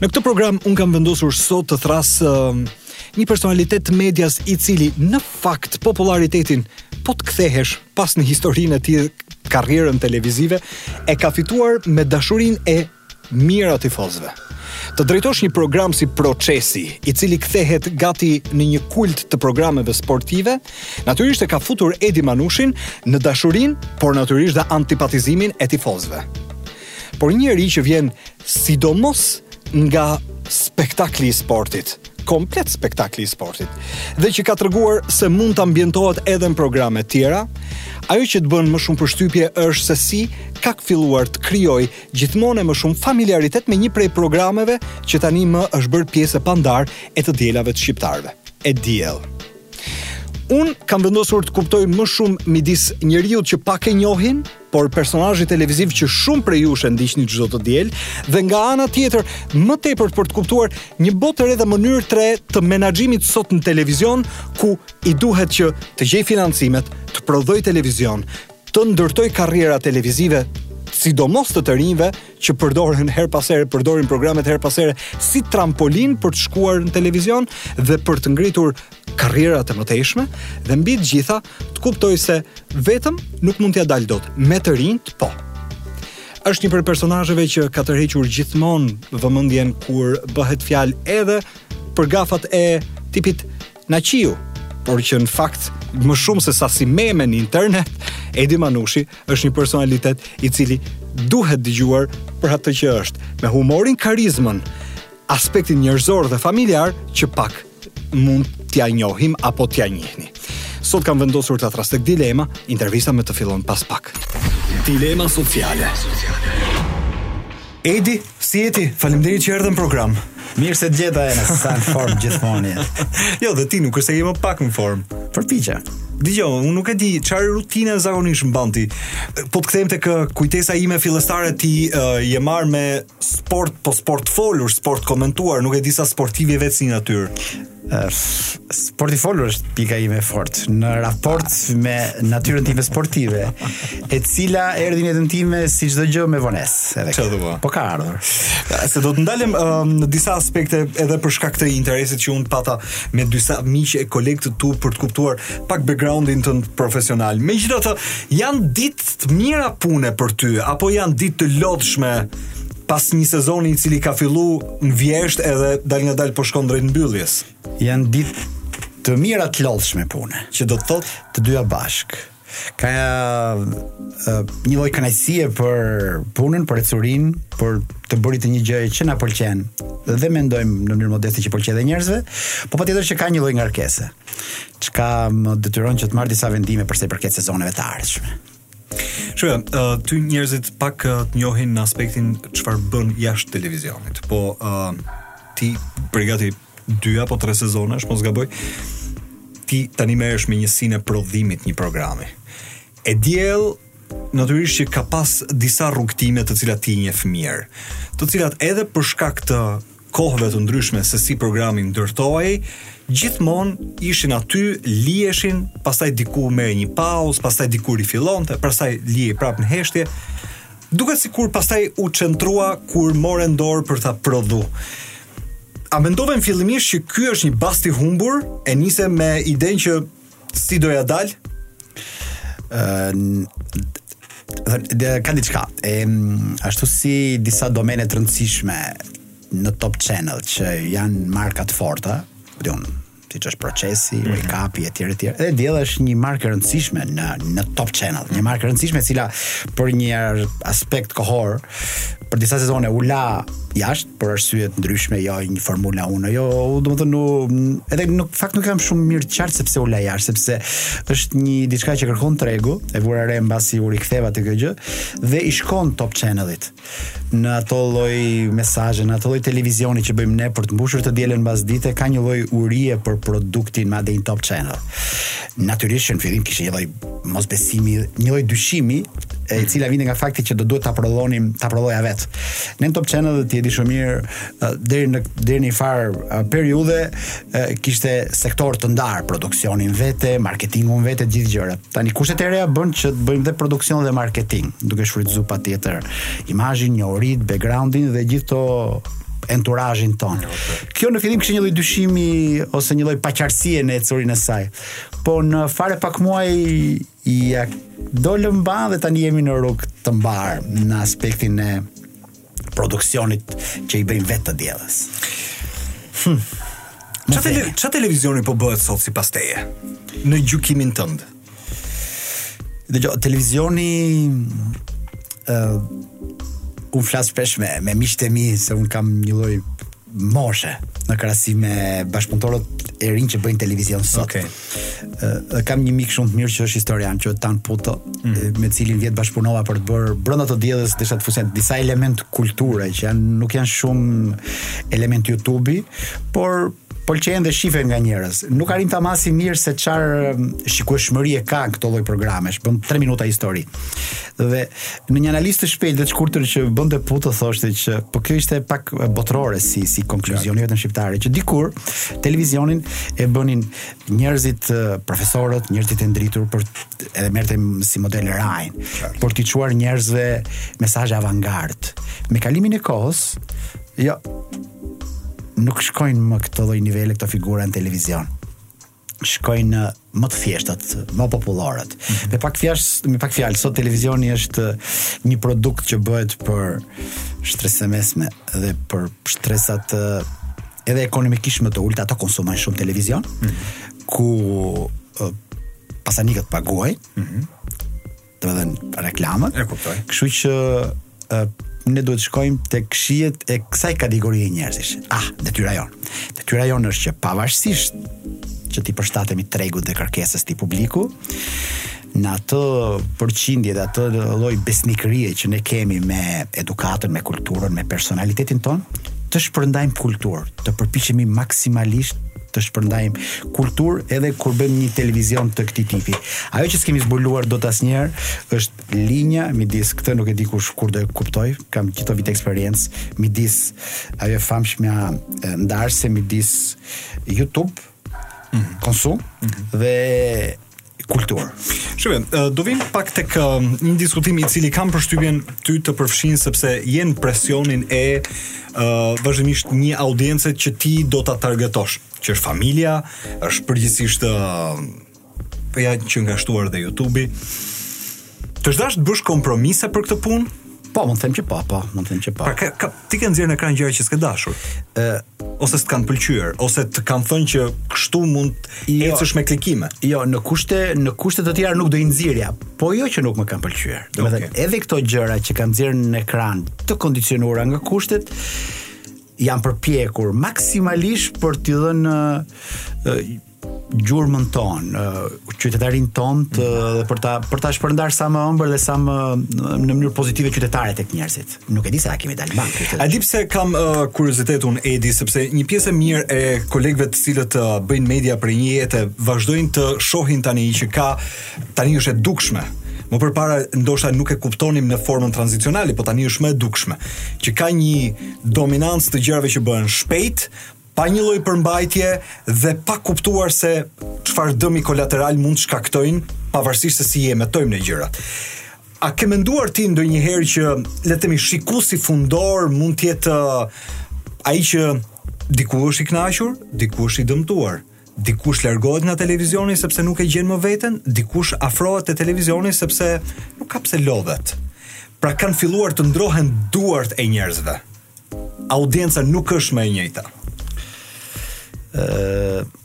Në këtë program un kam vendosur sot të thërras uh, një personalitet të medias i cili në fakt popullaritetin po të kthehesh pas në historinë e tij karrierën televizive e ka fituar me dashurinë e mijëra tifozëve. Të drejtosh një program si Procesi, i cili kthehet gati në një kult të programeve sportive, natyrisht e ka futur Edi Manushin në dashurinë, por natyrisht dhe antipatizimin e tifozëve. Por një njeri që vjen sidomos nga spektakli i sportit, komplet spektakli i sportit, dhe që ka treguar se mund të ambientohet edhe në programe tjera, ajo që të bën më shumë përshtypje është se si ka filluar të krijojë gjithmonë e më shumë familiaritet me një prej programeve që tani më është bërë pjesë e pandarë e të dielave të shqiptarëve, E Diell. Unë kam vendosur të kuptoj më shumë midis njeriut që pak e njohin por personazhi televiziv që shumë prej jush e ndiqni çdo të diel dhe nga ana tjetër më tepër për të kuptuar një botë të re dhe mënyrë të re të menaxhimit sot në televizion ku i duhet që të gjejë financimet, të prodhojë televizion, të ndërtojë karriera televizive sidomos të të rinjve që përdorin herë pas here, përdorin programet herë pas here si trampolinë për të shkuar në televizion dhe për të ngritur karriera të mëtejshme dhe mbi të gjitha të kuptoj se vetëm nuk mund t'ia dalë dot me të rinjtë po është një prej personazheve që ka tërhequr gjithmonë vëmendjen kur bëhet fjalë edhe për gafat e tipit Naqiu, por që në fakt më shumë se sa si meme në internet, Edi Manushi është një personalitet i cili duhet dëgjuar për atë që është, me humorin, karizmën, aspektin njerëzor dhe familjar që pak mund t'ia njohim apo t'ia njihni. Sot kam vendosur ta thërras tek Dilema, intervista me të fillon pas pak. Dilema sociale. Edi, si jeti? Faleminderit që erdhe në program. Mirë se gjeta Eno, sa në formë gjithmonë je. jo, dhe ti nuk është se je më pak në formë. Përpiqem. Ti jo, unë nuk e di çfarë rutine zakonisht mban ti. Po të kthehem tek kujtesa ime fillestare ti uh, je marrë me Sport, po sport folur, sport komentuar, nuk e di sa sportiv je vetë si natyrë. Sporti i folur është pika ime e fortë në raport me natyrën time sportive, e cila erdhi në jetën time si çdo gjë me vonesë edhe. Çfarë thua? Po ka ardhur. Se do të ndalem um, në disa aspekte edhe për shkak të interesit që unë pata me disa miq e kolegë të tu, për të kuptuar pak backgroundin tënd profesional. Megjithatë, janë ditë Të mira pune për ty, apo janë ditë të lodhshme pas një sezoni i cili ka fillu në vjeshtë edhe dal nga dal po shkon drejt mbylljes? Janë ditë të mira të lodhshme pune. Që do të thotë? Të dyja bashkë ka uh, një lloj kënaqësie për punën, për ecurinë, për të bërit të një gjëje që na pëlqen dhe mendojmë në mënyrë modeste që pëlqen edhe njerëzve, po patjetër që ka një lloj ngarkese. Çka më detyron që të marr disa vendime për sa i përket sezoneve të ardhshme. Shkoj, uh, ty njerëzit pak uh, të njohin në aspektin çfarë bën jashtë televizionit. Po uh, ti për gati dy apo tre sezona, në mos gaboj, ti tani merresh me njësinë e prodhimit të një programi. E Diell natyrisht që ka pas disa rrugëtime të cilat ti i njeh mirë, të cilat edhe për shkak të kohëve të ndryshme se si programi ndërtohej, gjithmonë ishin aty, liheshin, pastaj diku merrte një pauzë, pastaj diku rifillonte, pastaj lihej prapë në heshtje. Duket sikur pastaj u centrua kur e more në dorë për ta prodhu. A mendove fillimisht që ky është një bast i humbur e nise me idenë që Si do ia dal? Dëgjo, ka diçka. Ëm ashtu si disa domene të rëndësishme në Top Channel që janë marka të forta, di unë, siç është Procesi, mm -hmm. Wake Up, e tjera, e tjera. Dhe E Diell është një markë e rëndësishme në, në Top Channel. Një markë e rëndësishme e cila për një aspekt kohor, për disa sezone u la jashtë, për arsye të ndryshme jo një formula unë jo domethënë nuk edhe në fakt nuk e kam shumë mirë të qartë sepse u la jashtë sepse është një diçka që kërkon tregu e vura re mbasi u riktheva te kjo gjë dhe i shkon Top Channelit në ato lloj mesazhe në ato lloj televizioni që bëjmë ne për të mbushur të dielën mbasdite ka një lloj urie për produktin Made in Top Channel natyrisht që në fillim kishte një lloj mosbesimi, një lloj dyshimi e cila vjen nga fakti që do duhet ta prodhonim, ta prodhoja vet. Ne në Top Channel ti e di shumë mirë deri në deri në një farë periudhe kishte sektorë të ndarë, produksionin më vete, marketingun më vete, gjithë gjërat. Tani kushtet e reja bëjnë që të bëjmë dhe produksion dhe marketing, duke shfrytzuar patjetër imazhin, njohurinë, backgroundin dhe gjithë atë anturazhin tonë. Kjo në fillim kishte një lloj dyshimi ose një lloj paqartësie në ecurinë e saj. Po në fare pak muaj ia dolëm mbanë dhe tani jemi në rrugë të mbarë në aspektin e produksionit që i bëjmë vetë të dielës. Hm. Ça tele, ça televizioni po bëhet sot sipas teje? Në gjykimin tënd. Dëgjo, televizioni ë uh, un flas shpesh me me miqtë e mi se un kam një lloj moshe në krahasim me bashkëpunëtorët e rinj që bëjnë televizion sot. Okej. Okay. kam një mik shumë të mirë që është historian, Artan Puto, mm. me të cilin vjet bashkëpunova për të bërë brenda të diellës disa të fusen disa element kulture që janë nuk janë shumë element YouTube-i, por pëlqejnë dhe shifen nga njerëz. Nuk arrij ta mas mirë se çfarë shikueshmërie kanë këto lloj programesh. Bën 3 minuta histori. Dhe në një analizë të shpejtë dhe të shkurtër që bënte Puto thoshte që po kjo ishte pak botërore si si konkluzion jo vetëm shqiptare që dikur televizionin e bënin njerëzit profesorët, njerëzit e ndritur për edhe merrte si model Rain, për t'i çuar njerëzve mesazhe avangard. Me kalimin e kohës, jo nuk shkojnë më këto lloj nivele këto figura në televizion. shkojnë më të thjeshtat, më populloret. Mm -hmm. Me pak fjalë, me pak fjalë, sot televizioni është një produkt që bëhet për shtresën e mesme dhe për shtresat edhe ekonomikisht më të ulta, ato konsumojnë shumë televizion, mm -hmm. ku pasanikët paguajnë. Mm -hmm. domethënë reklamën. E kuptoj. Kështu që uh, ne duhet të shkojmë tek shijet e kësaj kategorie njerëzish. Ah, detyra jonë. Detyra jonë është që pavarësisht që t'i përshtatemi tregut dhe kërkesës së këtij publiku, në atë përqindje dhe atë lloj besnikërie që ne kemi me edukatën, me kulturën, me personalitetin tonë, të shpërndajmë kulturë, të përpiqemi maksimalisht të shpërndajmë kulturë edhe kur bëjmë një televizion të këtij tipi. Ajo që s'kemi zbuluar dot asnjëherë është linja midis këtë nuk e di kush kur do e kuptojë, kam gjithë ato vite eksperiencë midis ajo e famshmja ndarëse midis YouTube mm -hmm. konsum mm -hmm. dhe kulturë. Shiko, do vim pak tek një diskutim i cili kam përshtypjen ty të përfshin sepse je në presionin e uh, vazhdimisht një audiencë që ti do ta targetosh, që është familja, është përgjithësisht uh, po ja që na u shtua dhe YouTube-i. Të është dashur të bësh kompromise për këtë punë? Po, mund të them që po, po, mund të them që po. Pra, ka, ka, ti ke nxjerrë në ekran gjëra që s'ke dashur. Ë, ose s'të kanë pëlqyer, ose të kanë thënë që kështu mund të jo, ecësh me klikime. Jo, në kushte në kushte të tjera nuk do i nxjerrja, po jo që nuk më kanë pëlqyer. Domethënë, edhe këto gjëra që kam nxjerrë në ekran të kondicionuara nga kushtet, jam përpjekur maksimalisht për t'i dhënë gjurmën tonë, qytetarin tonë të, dhe për ta për ta shpërndar sa më ëmbël dhe sa më në mënyrë pozitive qytetare tek njerëzit. Nuk e di se a kemi dalë bank kështu. A di pse kam uh, kuriozitet unë Edi sepse një pjesë e mirë e kolegëve të cilët uh, bëjnë media për një jetë vazhdojnë të shohin tani që ka tani është e dukshme më përpara ndoshta nuk e kuptonim në formën tradicionale, po tani është më e dukshme, që ka një dominancë të gjërave që bëhen shpejt, pa një lloj përmbajtje dhe pa kuptuar se çfarë dëmi kolateral mund të shkaktojnë, pavarësisht se si i emetojmë ne gjërat. A ke menduar ti ndonjëherë që le të themi shikuesi fundor mund të jetë uh, ai që diku është i kënaqur, diku është i dëmtuar? dikush largohet nga televizioni sepse nuk e gjen më veten, dikush afrohet te televizioni sepse nuk ka pse lodhet. Pra kanë filluar të ndrohen duart e njerëzve. Audienca nuk është më e njëjta. Ëh,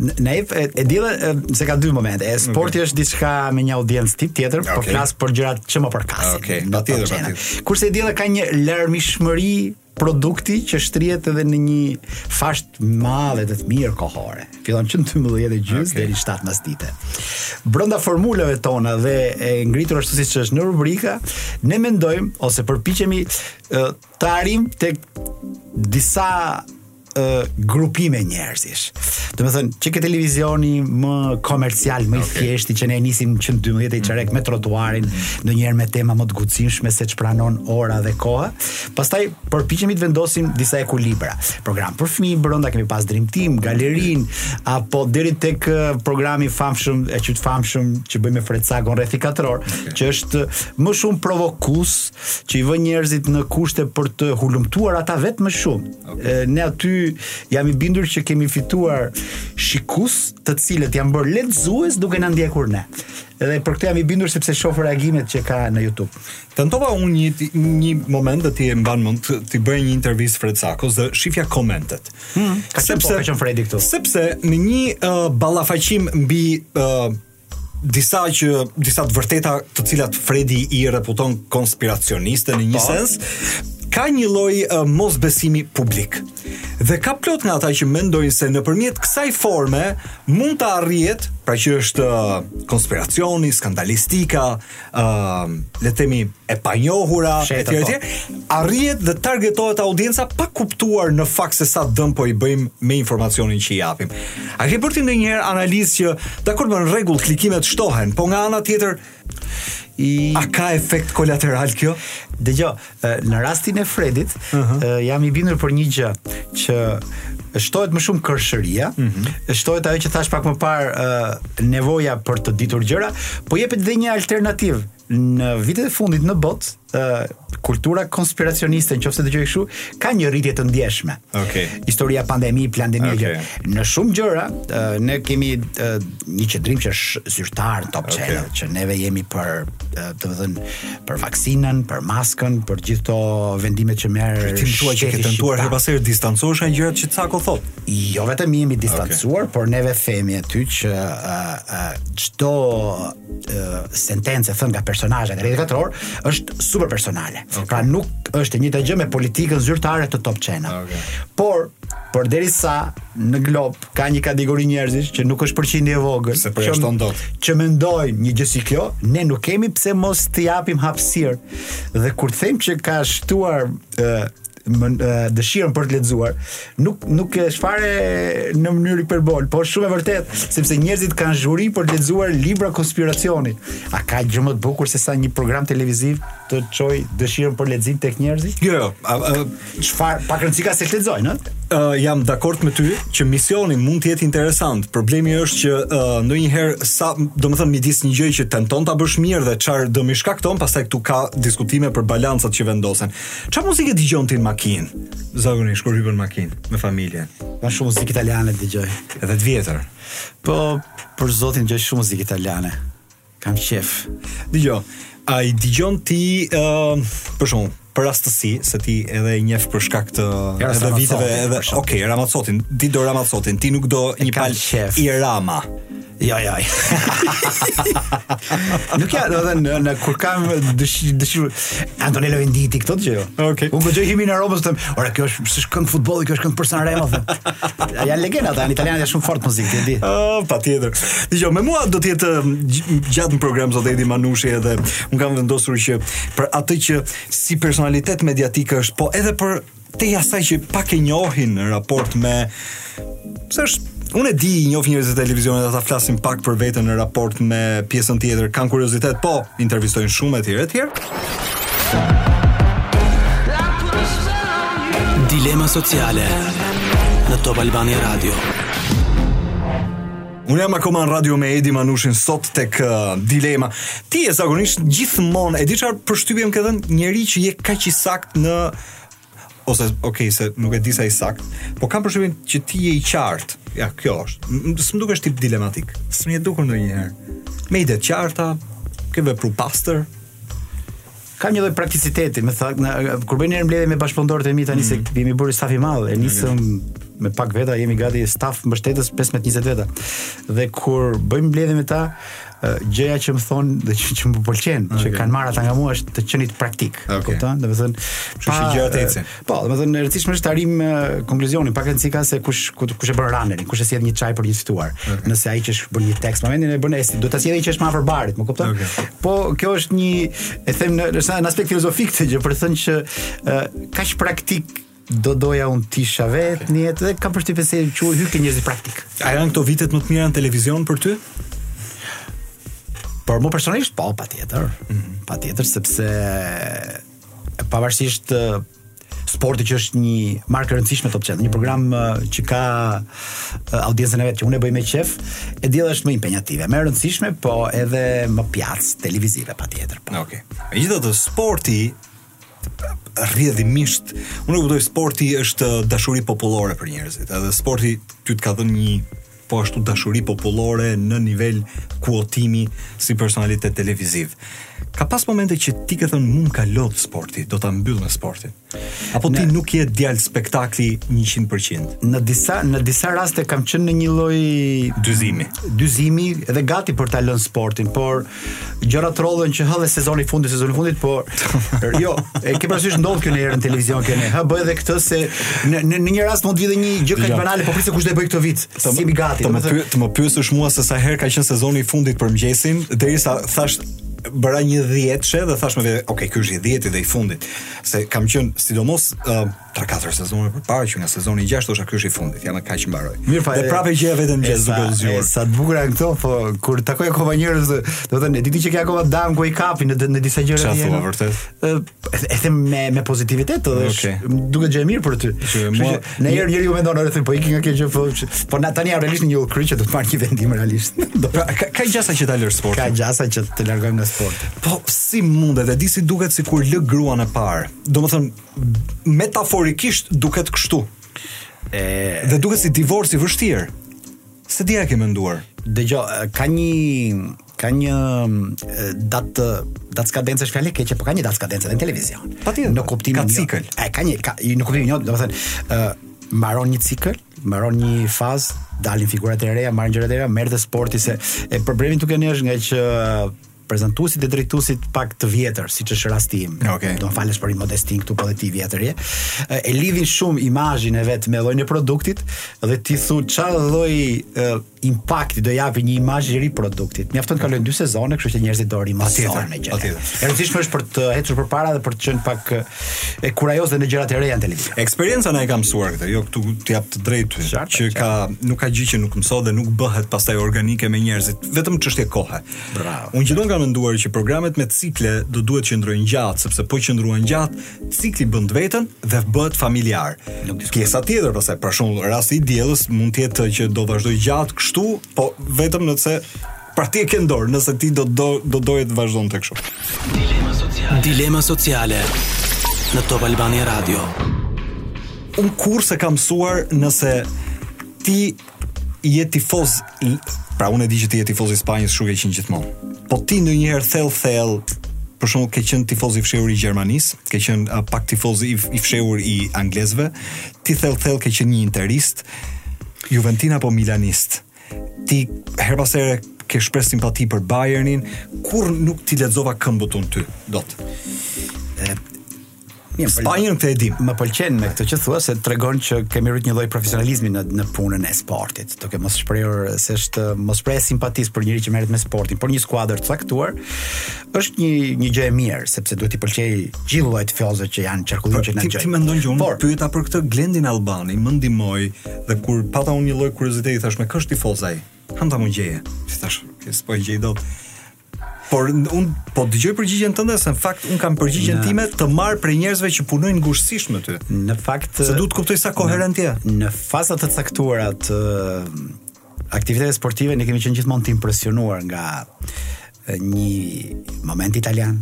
Ne e, e diela se ka dy momente. E sporti okay. është diçka me një audiencë tip tjetër, okay. por flas për gjërat që më përkasin. Okej, okay. patjetër, patjetër. Kurse e diela ka një larmishmëri produkti që shtrihet edhe në një fashë të madhe të mirë kohore. Fillon që në 12 e gjysë okay. deri 7 masdite. Brënda formuleve tona dhe e ngritur ashtu siç që është në rubrika, ne mendojmë ose përpichemi të arrijmë tek disa uh, grupime njerëzish. Domethënë, që ke televizioni më komercial, më i okay. thjeshtë që ne e nisim që në 12 e çerek me trotuarin, ndonjëherë me tema më të guximshme se ç'pranon ora dhe koha. Pastaj përpiqemi të vendosim disa ekuilibra. Program për fëmijë brenda kemi pas Dream Team, galerinë apo deri tek programi i famshëm e i keqfamshëm që bëj me Fred Cakon Rrethi Katror, okay. që është më shumë provokus që i vë njerëzit në kushte për të hulumtuar ata vetë më shumë. Okay. Ne aty jam i bindur që kemi fituar shikus të cilët janë bërë lexues duke na ndjekur ne. Dhe për këtë jam i bindur sepse shof reagimet që ka në Youtube. Tentova unë një, një moment dhe ti e mban mend t'i bëj një intervistë Fred Cakos dhe shifja komentet. Hmm, ka sepse, po, ka qënë Fredi këtu. Sepse në një uh, ballafaqim mbi uh, disa që disa të vërteta të cilat Fredi i reputon konspiracioniste në një po. Po. sens ka një lloj uh, mosbesimi publik. Dhe ka plot nga ata që mendojnë se nëpërmjet kësaj forme mund të arrihet, pra që është uh, konspiracioni, skandalistika, uh, le të themi e panjohura e tjera e tjera, po. arrihet dhe targetohet audienca pa kuptuar në fakt se sa dëm po i bëjmë me informacionin që i japim. A ke bërë ti ndonjëherë analizë që dakord në rregull klikimet shtohen, po nga ana tjetër i a ka efekt kolateral kjo? Dëgjo, Në rastin e Fredit, uh -huh. jam i bindur për një gjë që shtohet më shumë kërshëria, mm -hmm. shtohet ajo që thash pak më parë uh, nevoja për të ditur gjëra, po jepet dhe një alternativë në vitet e fundit në botë, uh, kultura konspiracioniste, nëse të quaj kështu, ka një rritje të ndjeshme. Okej. Okay. Historia pandemi, pandemia okay. Në shumë gjëra uh, ne kemi uh, një qëndrim që është zyrtar top okay. channel, që neve jemi për uh, të thënë për vaksinën, për maskën, për gjithë ato vendimet që merr. Ti thua që ke tentuar herë pas here të distancohesh nga gjërat që Cako thot. Jo vetëm jemi distancuar, okay. por neve themi aty që çdo uh, uh, sentencë thënë nga personazhet e rrethit katror është super personale. Okay. Pra nuk është e njëjta gjë me politikën zyrtare të Top Channel. Okay. Por, por derisa në glob ka një kategori njerëzish që nuk është përqindje e vogël, s'e përjashton dot. Që mendojnë një gjë si kjo, ne nuk kemi pse mos t'i japim hapësirë. Dhe kur them që ka shtuar ëm dëshirën për të lexuar, nuk nuk është fare në mënyrë hiperbol, por shumë e vërtet, sepse njerëzit kanë uri për të lexuar libra konspiracioni. A ka gjë më të bukur se sa një program televiziv të çojë dëshirën për lexim tek njerëzit? Jo, jo, Çfarë pak rëndësi ka se ç'lexojnë, ëh? Uh, jam dakord me ty që misioni mund të jetë interesant. Problemi është që uh, ndonjëherë sa, domethënë midis një gjëje që tenton ta bësh mirë dhe çfarë dëmi shkakton, pastaj këtu ka diskutime për balancat që vendosen. Çfarë muzikë dëgjon ti në makinë? Zakonisht kur hyn në makinë me familjen. Ma shumë muzikë italiane dëgjoj. Edhe të vjetër. Po, për zotin dëgjoj shumë muzikë italiane. Kam qef. Dëgjo, a i dëgjon ti uh, për shembull për rastësi se ti edhe i njef për shkak të ja, edhe viteve edhe ok, okay Ramazzotin di do Ramazzotin ti nuk do një pal qef. i Rama Ja, ja. Nuk ja, do të thënë në kur kam dëshirë Antonello Venditti këto dëgjoj. Okej. Okay. Unë dëgjoj himnin e Romës them, ore kjo s'është këngë futbolli, kjo është këngë për Sanremo. Janë legjenda ata, janë italianët janë shumë të fort në muzikë, ti e di. Oh, patjetër. Dëgjo, me mua do të jetë gjatë në program sot Edi Manushi edhe unë kam vendosur që për atë që si personalitet mediatik është, po edhe për Tej asaj që pak e njohin në raport me se është Unë e di, njoh njerëz të televizionit edhe ata flasin pak për veten në raport me pjesën tjetër, kanë kuriozitet, po intervistojnë shumë etj etj. Dilema sociale në Top Albania Radio. Unë jam akoma në radio me Edi Manushin sot tek uh, dilema. Ti e zakonisht gjithmonë e di çfarë përshtypje më ke dhënë njeri që je kaq i sakt në ose ok se nuk e di sa i sakt, po kam përshtypjen që ti je i qartë. Ja, kjo është. S'm dukesh tip dilematik. S'më je dukur ndonjëherë. Me ide të qarta, ke vepru pastër, Kam një lloj prakticiteti, më thak, në, kur bëj një mbledhje me bashkëpunëtorët e mi tani mm. se mhm. jemi bërë staf i madh, e nisëm me pak veta, jemi gati staf mbështetës 15-20 veta. Dhe kur bëjmë mbledhje me ta, gjëja që më thon dhe që, që më pëlqen, okay. që kanë marrë ata nga mua është të qenit praktik. Okay. Kupton? Domethënë, që gjërat të ecin. Po, domethënë e rëndësishme është të arrijmë konkluzionin, pak rëndësi ka se kush kush e bën runnerin, kush e sjell një çaj për një të ftuar. Okay. Nëse ai që është bën një tekst momentin e bën ai, do ta sjellë që është më afër barit, më kupton? Okay. Po, kjo është një e them në në, në aspekt filozofik të gjë, për të thënë që uh, kaq praktik do doja un t'i shoh vetë okay. në jetë dhe kam përshtypjen se u hyka njerëz praktik. A janë këto vitet më të mira në televizion për ty? Për mua personalisht po patjetër. Mm -hmm. Patjetër sepse Pavarësisht sporti që është një markë e rëndësishme Top Channel, një program uh, që ka uh, audiencën e vet që unë e bëj me qejf, e diela është më impenjative, më e rëndësishme, po edhe më pjacë televizive patjetër. Po. Okej. Okay. Megjithatë sporti rrjedhimisht, unë e kuptoj sporti është dashuri popullore për njerëzit, edhe sporti ty ta ka dhënë një po ashtu dashuri popullore në nivel kuotimi si personalitet televiziv. Ka pas momente që ti ke thënë mu më ka lodh sporti, do ta mbyll me sportin. Apo ti në, nuk je djal spektakli 100%. Në disa në disa raste kam qenë në një lloj dyzimi. Dyzimi edhe gati për ta lënë sportin, por gjërat rrodhën që hajde dhe sezoni i fundit, sezoni i fundit, por jo, e ke parasysh ndodh kjo në herë në televizion këtu. Ha bëj edhe këtë se në në një rast mund të vijë një gjë kaq banale, po prit se kush do ta bëjë këtë vit. Se s'jemi gati, të më pyet, të më pyesësh mua se sa herë ka qenë sezoni i fundit për mëngjesin, derisa thash bëra një dhjetëshe dhe thash me vetë, ok, ky është i dhjeti dhe i fundit. Se kam qenë sidomos uh, Tre katër sezone përpara që nga sezoni i gjashtë është ky i fundit, kaq mbaroj. Mirë pa. Po, dhe prapë gjeja veten në mëngjes duke u zgjuar. Sa të bukura janë këto, po kur takoj akoma njerëz, domethënë, e di ti që ke akoma damk, i kapin në në disa gjëra të tjera. Çfarë vërtet? E them me me pozitivitet, domethënë, duket gjë e mirë për ty. Ndonjëherë njeriu mendon, do po iki nga kjo gjë, po po jam tani realisht në udhëkryq që do të marr një vendim realisht. Do pra, ka ka gjasa që ta lësh sportin. Ka gjasa që të largohem nga sporti. Po si mundet? E di si duket sikur lë gruan e parë. Domethënë metaforikisht duket kështu. E... Dhe duket si divorc i vështirë. S'e di a e ke menduar. Dëgjo, ka një ka një datë datë skadence është fjalë keqe, po ka një datë skadence në televizion. Patjetër. Në kuptimin ka cikël. Ai ka një ka në kuptimin jo, domethënë ë mbaron një cikël, mbaron një fazë, dalin figurat e reja, marrin gjërat e reja, merr dhe sporti se e problemi këtu te ne është nga që prezantuesit dhe drejtuesit pak të vjetër, siç është rasti im. Okej. Okay. Do të falësh për imodestinë këtu po dhe ti vjetër je. E lidhin shumë imazhin e vet me llojin e produktit dhe ti thu çfarë lloj impakti do japë një imazh i ri produktit. Mjafton të kalojnë dy sezone, kështu që njerëzit do rimësohen me gjë. Patjetër. E rëndësishme është për të ecur përpara dhe për të qenë pak kurajozë dhe në gjërat e reja në televizion. Eksperienca na e ka mësuar këtë, jo këtu të jap të drejtë që ka nuk ka gjë që nuk mësohet dhe nuk bëhet pastaj organike me njerëzit, vetëm çështje kohe. Bravo. Unë gjithmonë kam menduar që programet me cikle do duhet të qëndrojnë gjatë, sepse po qëndruan gjatë, cikli bën të vetën dhe bëhet familjar. Pjesa tjetër pastaj, për shembull, rasti i të dielës mund të jetë që do vazhdojë gjatë kështu, po vetëm nëse pra ti e ke në dorë, nëse ti do do do doje të vazhdonte kështu. Dilema sociale. Dilema sociale në Top Albania Radio. Un kurse kam mësuar nëse ti je tifoz i pra unë e di që ti je tifoz i Spanjës shumë ke qenë gjithmonë. Po ti ndonjëherë thell thell për shembull ke qenë tifoz i fshehur i Gjermanisë, ke qenë uh, pak tifoz i, i fshehur i anglezëve, ti thell thell ke qenë një interist, juventin apo milanist. Ti herë pas here ke shpreh simpati për Bayernin, kur nuk t'i lexova këmbët unë ty, dot. Mirë, Spanjën këtë e dim. Më pëlqen me këtë që thua se tregon që kemi arrit një lloj profesionalizmi në në punën e sportit. Tek mos shprehur se është mosshprehja e simpatisë për njëri që merret me sportin, për një skuadër të caktuar është një një gjë e mirë sepse duhet t'i pëlqejë gjithë llojet e tifozëve që janë qarkullim që në gjë. Ti mendon që unë por, pyeta për këtë Glendin Albani, më ndihmoi dhe kur pata unë një lloj kurioziteti thashë me kë është tifoz ai. Hanta më gjeje. Si thashë, s'po gjej dot. Por un po dëgjoj përgjigjen tënde se në fakt un kam përgjigjen time të marrë prej njerëzve që punojnë ngushtësisht me ty. Në fakt se duhet të kuptoj sa koherent je. Në faza të caktuara të aktiviteteve sportive ne kemi qenë gjithmonë të impresionuar nga një moment italian,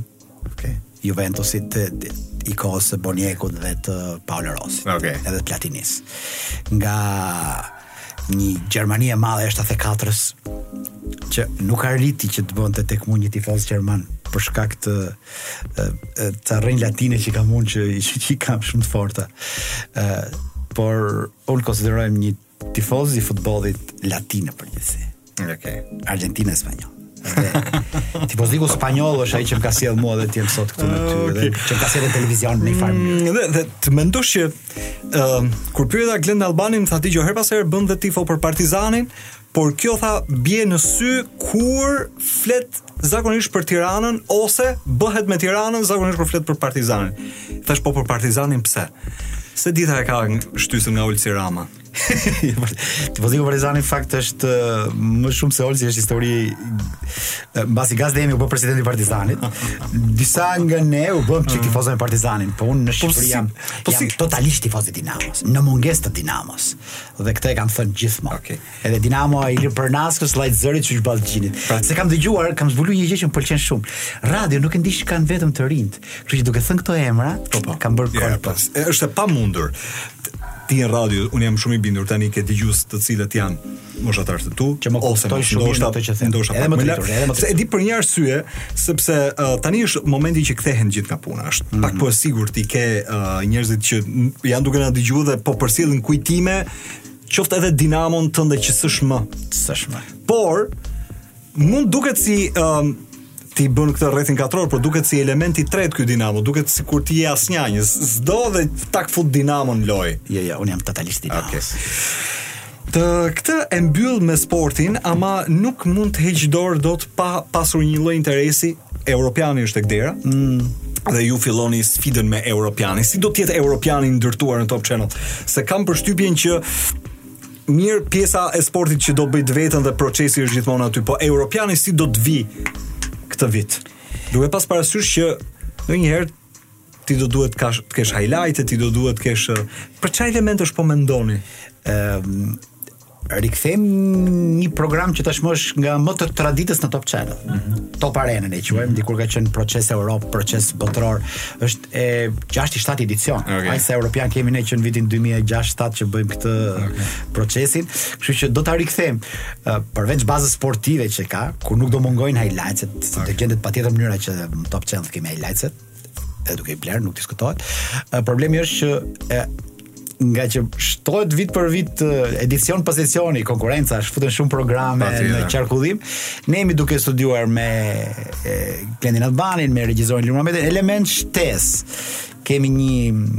Okay. Juventusit të, të, i kohës së Boniekut dhe të Paolo Rosit. Okay. Edhe Platinisë. Nga një Gjermani e madhe e shtatëdhjetë e katrës që nuk arriti që të bënte tek mua një tifoz gjerman për shkak të të rrënjëve latine që kam unë që, që i kam shumë të forta. Ë por unë konsiderohem një Tifoz i futbollit latin në përgjithësi. Okej. Okay. argjentinas e spanjoll. Tifozllëku spanjoll është ai që më ka sjell mua dhe të jem sot këtu me ty okay. dhe që më ka sjell në televizion në një farë mënyre. Mm, dhe, dhe të mendosh që ë uh, kur pyeta Glenda Albani më tha diç që herë pas here bën dhe tifo për Partizanin, por kjo tha bie në sy kur flet zakonisht për Tiranën ose bëhet me Tiranën zakonisht kur flet për Partizanin. Thash po për Partizanin pse? Se dita e ka shtysën nga Olsi Rama. Tifozllëku Partizani fakt është më shumë se Olsi është histori mbasi Gaz Demi u bë presidenti i Partizanit. Disa nga ne u bëm çik tifozë me Partizanin, po unë në po Shqipëri jam, po jam totalisht tifoz i Dinamos, në mungesë të Dinamos. Dhe këtë e kam thënë gjithmonë. Okay. Edhe Dinamo i lë për Naskës llajt zërit çu ball gjinit. Pra, se kam dëgjuar, kam zbuluar një gjë që më pëlqen shumë. Radio nuk e ndjekan vetëm të rinjtë. Kështu që duke thënë këto emra, po, po. kam bërë yeah, po. Është e pamundur. Ti në radio, unë jam shumë i bindur tani ke dëgjues të cilët janë moshatarë të tu, që më ose më shumë ndoshta të që them. Ndoshta edhe më të rritur, edhe më të. Se e di për një arsye, sepse uh, tani është momenti që kthehen gjithë nga puna. Është mm -hmm. pak po e sigurt ti ke uh, njerëzit që janë duke na dëgjuar dhe po përcjellin kujtime Qoftë edhe Dinamon tënde që s'është më. S'është më. Por mua më duket si um, ti bën këtë rrethin katror, por duket si elementi i tretë ky Dinamo, duket sikur ti je asnjë, s'do dhe tak fut Dinamo në lojë. Jo, jo, un jam totalisht Dinamo. Okej. Okay. Me këtë e mbyll me sportin, ama nuk mund të heq dorë dot pa pasur një lloj interesi Europiani është tek dera. Mm. Dhe ju filloni sfidën me Europianin. Si do të jetë Europiani ndërtuar në Top Channel? Se kam përshtypjen që mirë, pjesa e sportit që do bëjë të vetën dhe procesi është gjithmonë aty, po Europiani si do të vijë këtë vit? Duke pas parasysh që ndonjëherë ti do duhet të kesh highlight-e, ti do duhet të kesh për çfarë elementësh po mendoni? Ëm ehm, um, Rikthejmë një program që tashmë është nga më të traditës në Top Channel. Mm -hmm. Top Arena ne e quajmë, mhm. dikur ka qenë proces Europë, proces botëror. Është e 6-7 edicion. Okay. Aq sa europianë kemi ne që në vitin 2006-7 që bëjmë këtë okay. procesin, kështu që do ta rikthejmë përveç bazës sportive që ka, ku nuk do mungojnë highlights-et, okay. do gjendet patjetër mënyra që në Top Channel t'i kemi highlights-et. e duke i blerë, nuk diskutohet. Problemi është që e, ngaqë shtohet vit për vit edicion pas edicioni konkurrenca është futen shumë programe në qarkullim ne jemi duke studiuar me Klendin Albanin me regjisorin Luma Mete elemente shtesë kemi një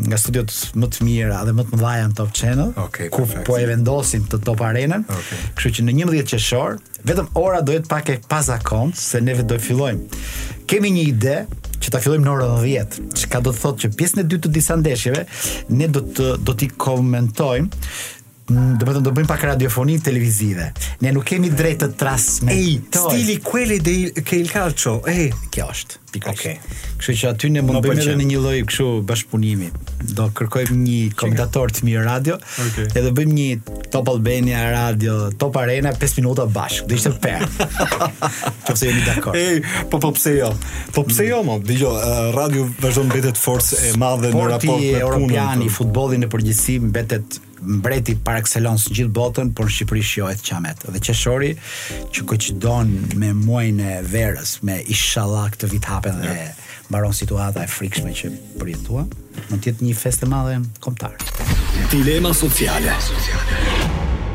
nga studiot më të mira dhe më të mëdha në Top Channel okay, ku po e vendosim Top Arenën okay. kështu që në 11 qershor Vetëm ora do jetë pak e pazakontë se ne vetë do e fillojmë. Kemi një ide që ta fillojmë në orën 10, çka do të thotë që pjesën e dytë të disa ndeshjeve ne do të do t'i komentojmë mm, domethënë do bëjmë pak radiofoni televizive. Ne nuk kemi të drejtë të transmetojmë. Ej, stili Quelli che il Calcio. Ej, kjo është. Pikërisht. Okej. Okay. Kështu që aty ne mund të bëjmë edhe një lloj kështu bashkëpunimi. Do kërkojmë një komentator të mirë radio. Okej. Okay. Edhe bëjmë një Top Albania Radio, Top Arena 5 minuta bashkë. Do ishte per. Po qe se jemi dakord. Ej, po po pse jo? Po pse jo, mo? Dhe jo, eh, radio vazhdon mbetet forcë e madhe në raport me punën. Sporti europian i futbollit në përgjithësi mbetet mbreti par excellence gjithë botën, por në Shqipëri shijohet qamet. Dhe qershori që koincidon me muajin e verës, me ishallah këtë vit hapen dhe mbaron situata e frikshme që përjetuam, mund të jetë një festë e madhe kombëtare. Dilema sociale.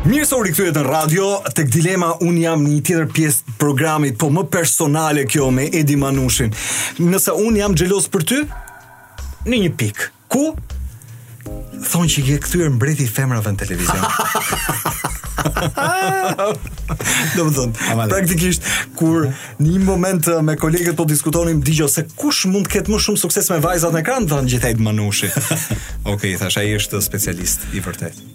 Mirë se u rikthyet në radio tek Dilema, un jam në një tjetër pjesë të programit, po më personale kjo me Edi Manushin. Nëse un jam xheloz për ty, në një pikë. Ku? Thonë që je kthyer mbreti i femrave në televizion. Domethënë, praktikisht, kur në një moment eh, me kolegët po diskutonim, dëgjo se kush mund të ketë më shumë sukses me vajzat në ekran, thanë gjithë Edi Manushi. Okej, okay, thashë, ai është specialist i vërtetë.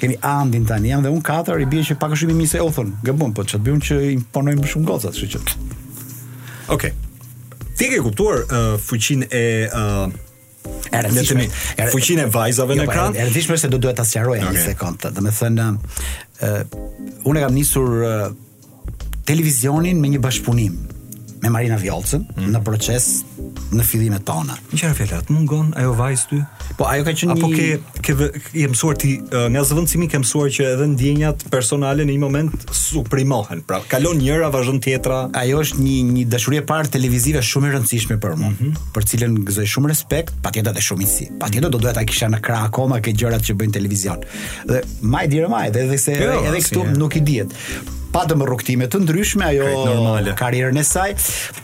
Kemi Andin tani, jam dhe unë katër, i bie që pak shumë i mirë se Othon. Gabon, po ça të bëjmë që i imponojmë shumë gocat, kështu që. Okej. Okay. Ti e ke kuptuar uh, fuqinë e uh, e rëndësishme e fuqinë e vajzave jo, në po, ekran. E rëndësishme se do duhet ta sqaroj okay. një sekond. Domethënë uh, unë e kam nisur uh, televizionin me një bashkëpunim me Marina Vjollcën mm. në Procesi në fillimet tona. Meqë ra fjala, të mungon ajo vajzë ty? Po ajo ka qenë Apo një... ke ke i mësuar ti nga zëvendësimi ke mësuar që edhe ndjenjat personale në një moment suprimohen. Pra, kalon njëra vazhdon tjetra. Ajo është një një dashuri e parë televizive shumë e rëndësishme për mua, mm -hmm. për cilën gëzoj shumë respekt, patjetër edhe shumë si. Patjetër do duhet ta kisha në krah akoma këto gjërat që bëj në televizion. Dhe më e dhe edhe se jo, edhe, edhe këtu nuk i dihet. patëm rrugëtime të ndryshme ajo Krejt karrierën e saj,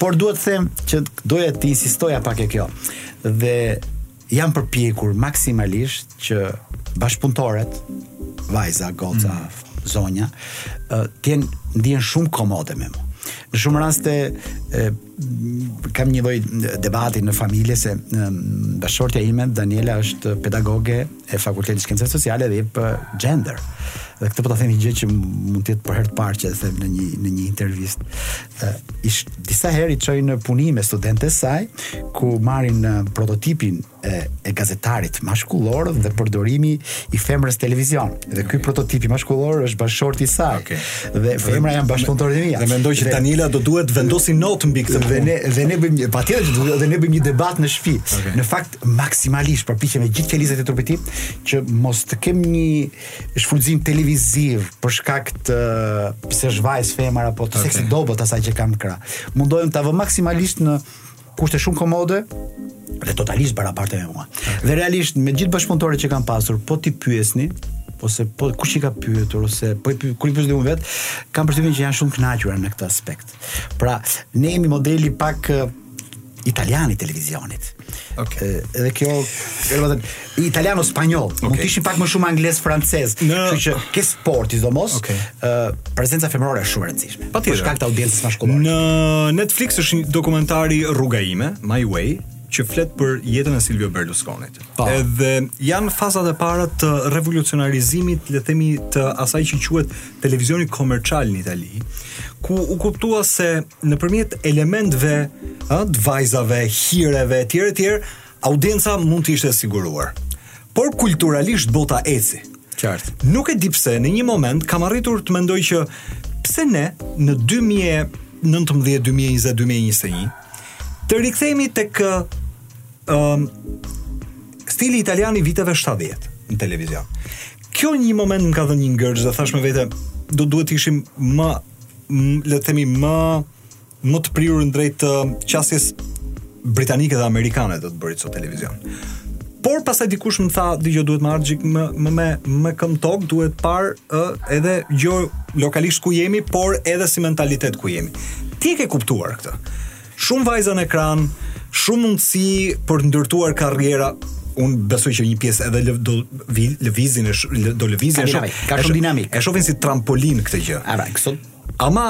por duhet të them që doja të insistoja pak te kjo. Dhe jam përpjekur maksimalisht që bashkëpunëtoret vajza, goca, mm. zonja, të jenë ndihen shumë komode me mu. Në shumë raste kam një lloj debati në familje se bashkëshortja ime Daniela është pedagoge e Fakultetit të Shkencave Sociale dhe jep gender. Dhe këtë po ta them një gjë që mund të jetë për herë të parë që e them në një në një intervistë. Ë ish disa herë i çojnë punime studentët e saj ku marrin prototipin e, e gazetarit maskilist dhe përdorimi i femrës televizion. Dhe ky prototipi maskilist është bashkëshorti i saj. Okay. Dhe femrat janë bashkëpunëtoret e mia. Dhe mendoj që Daniela do duhet të vendosë notë mbi këtë punë. Dhe ne dhe ne bëjmë patjetër që dhe ne bëjmë një debat në shtëpi. Okay. Në fakt maksimalisht përpiqem me gjithë qelizat e trupit tim që mos të kem një shfrytëzim televiziv për shkak të pse është vajzë femër apo të okay. seksit dobët asaj që kam krah. Mundohem ta vë maksimalisht në kushte shumë komode dhe totalisht të barabarta me mua. Dhe realisht me gjithë bashkëpunëtorët që kam pasur, po t'i pyesni, ose po kush i ka pyetur ose po kur i pyesni unë vetë, kam përshtypjen që janë shumë të kënaqura në këtë aspekt. Pra, ne jemi modeli pak italian i televizionit. Okej. Okay. Edhe kjo, edhe italiano spanjoll, okay. mund të ishin pak më shumë anglez francez, në... kështu që te sporti sidomos, ë okay. uh, prezenca femërore është shumë e rëndësishme. Për shkak të audiencës mashkullore. Në Netflix është një dokumentar Rruga ime, My Way, që flet për jetën e Silvio Berlusconit. Pa. Po. Edhe janë fazat e para të revolucionarizimit, le të themi, të asaj që quhet televizioni komercial në Itali, ku u kuptua se nëpërmjet elementëve, ëh, të vajzave, hireve etj etj, Audienca mund të ishte e siguruar. Por kulturalisht bota eci. Qartë. Nuk e di pse në një moment kam arritur të mendoj që pse ne në 2019-2020-2021 të rikthehemi tek ë um, stili italian i viteve 70 në televizion. Kjo një moment më ka dhënë një ngërç dhe thashë me vete do duhet të ishim më le të themi më më të prirur drejt uh, qasjes britanike dhe amerikane të të bërit sot televizion. Por pastaj dikush më tha, dëgjo duhet marrë çik më më me më këmbë në tokë, duhet parë edhe gjeolokalisht ku jemi, por edhe si mentalitet ku jemi. Ti e ke kuptuar këtë. Shumë vajza në ekran, shumë mundësi për të ndërtuar karriera, unë besoj që një pjesë edhe lëv, do lëvizin e do lëvizin e shoh ka shumë dinamikë e shohin si trampolin këtë gjë. Ara, kështu. Ama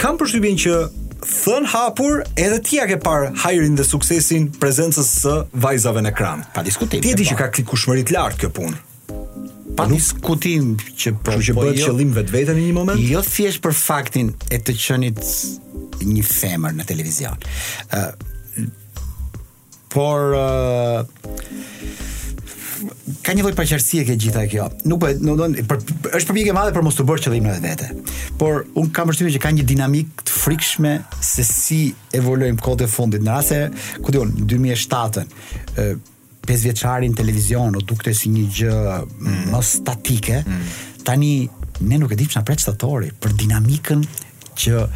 Kam përshtypjen që thënë hapur edhe ti ia ke parë hajrin dhe suksesin prezencës së vajzave në ekran. Pa diskutim. Ti e di që ka klikushmëri të lartë kjo punë. Pa nuk, diskutim që po. Kështu që po, bëhet jo, qëllim në vetvete në një moment. Jo thjesht për faktin e të qenit një femër në televizion. Ë uh, Por uh, ka një lloj paqartësie te gjitha kjo. Nuk po do të thonë për është përpjekje e madhe për mos t'u bërë qëllim në vetvete. Por unë kam përshtypjen që ka një dinamikë të frikshme se si evoluojmë kohët e fundit. Në rast se, ku di unë, 2007-ën, ë pesëvjeçari në televizion dukej si një gjë mm. më statike. Mm. Tani ne nuk e dimë çfarë na pret shtatori për dinamikën që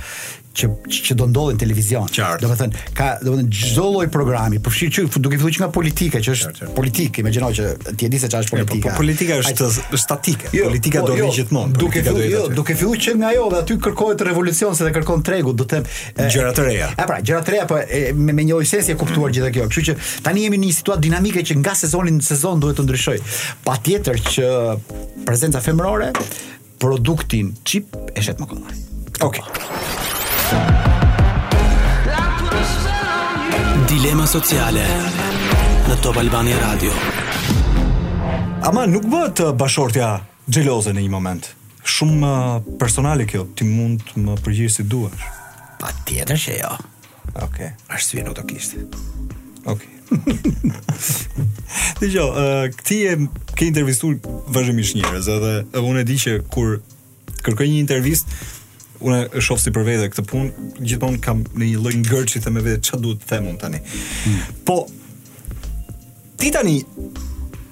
që që do ndodhin në televizion. Domethënë, ka domethënë çdo lloj programi, përfshirë që duke filluar që nga politika, që është politikë, imagjino që ti e di se çfarë është jo, po, po, politika. Po politika është është statike. Jo, politika po, do rrijë jo, gjithmonë. Duke filluar, jo, duke filluar që nga ajo dhe aty kërkohet revolucion se të kërkon tregu, do të them gjëra të reja. A pra, gjëra të reja po me me një llojsesi e kuptuar mm. gjithë kjo. Kështu që tani jemi në një situatë dinamike që nga sezoni në sezon duhet të ndryshojë. Patjetër që prezenca femërore produktin çip e shet më kollaj. Okej. Dilema sociale në Top Albania Radio. Ama nuk bëhet uh, bashkëshortja xheloze në një moment. Shumë uh, personale kjo, ti mund të më përgjigjesh si duash. Patjetër që jo. Okej. Okay. Arsye nuk do kishte. Okej. Dhe jo, uh, ti ke intervistuar vazhdimisht njerëz, edhe unë e di që kur kërkoj një intervistë, unë e shof si për vete këtë punë, gjithmonë kam një lloj ngërçi, them me vete, ça duhet të them unë tani. Hmm. Po, Ti tani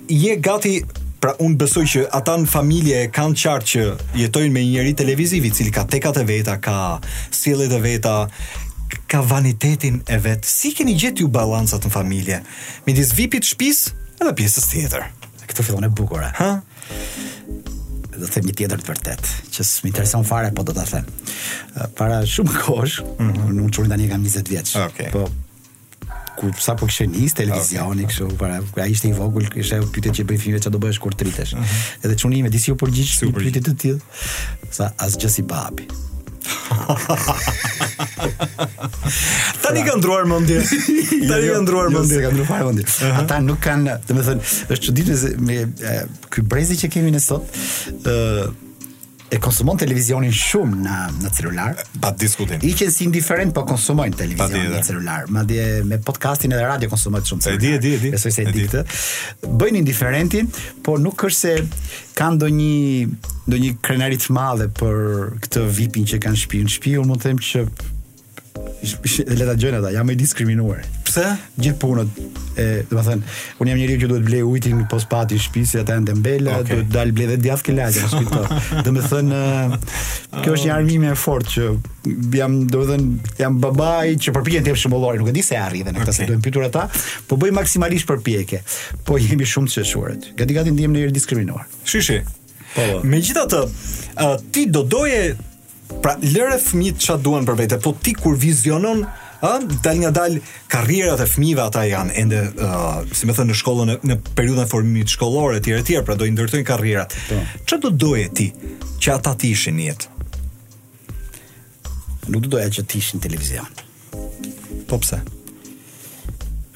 je gati Pra unë besoj që ata në familje e kanë qartë që jetojnë me një njeri televiziv i cili ka tekat e veta, ka sjelljet e veta, ka vanitetin e vet. Si keni gjetë ju balancat në familje? Midis VIP-it shtëpisë edhe pjesës tjetër. Këtu fillon e bukura. Ha? Do them një tjetër të vërtetë, që s'më intereson fare, po do ta them. Para shumë kohësh, mm -hmm. unë çunin tani e kam 20 vjeç. Okay. Po kur sapo kisha nis televizionin okay. kështu para ai ishte i vogël ishte ajo pyetje që bëjnë fëmijëve çfarë do bëhesh kur të rritesh uh mhm. -huh. edhe çuni im e di si iu përgjigj një pyetjeje të tillë tha asgjë si babi Tani kanë ndruar mendje. Tani kanë ndruar jo, mendje, kanë ndruar mendje. Ata nuk kanë, domethënë, është e çuditshme me ky brezi që kemi ne sot, ë e konsumon televizionin shumë në në celular. Pa diskutim. Hiqen si indiferent po konsumojnë televizionin në celular. Madje me podcastin edhe radion konsumojnë shumë në celular. E di, e di, Besoj se e di këtë. Bëjnë indiferentin, por nuk është se kanë ndonjë ndonjë krenari të madhe për këtë vipin që kanë shpi në shtëpi, unë mund të them që le ta dëgjojnë ata, jam i diskriminuar. Pse? Gjithë punët e, domethënë, unë jam njeriu që duhet blej ujin po s'pati shtëpia, ata janë dembela, okay. duhet dal blej dhe djathë ke lagja, mos kujto. domethënë, kjo është një arma ime e fortë që jam, domethënë, jam babai që përpiqen të japë shembullin, nuk e di sa e arrij këtë okay. duhet pyetur ata, po bëj maksimalisht përpjekje. Po jemi shumë të sheshuar. Gati gati ndihem i diskriminuar. Shishi. Po. po. Megjithatë, ti do doje Pra lëri fëmijët çfarë duan për vete, po ti kur vizionon, ë, dalëngadalë karrierat e fëmijëve ata janë ende, uh, si me thënë në shkollën në periudhën e formimit shkollor etj etj, pra do i ndërtojnë karrierat. Po. Çfarë do doje ti që ata të ishin në jetë? Nuk do doja që të ishin në televizion. Po pse?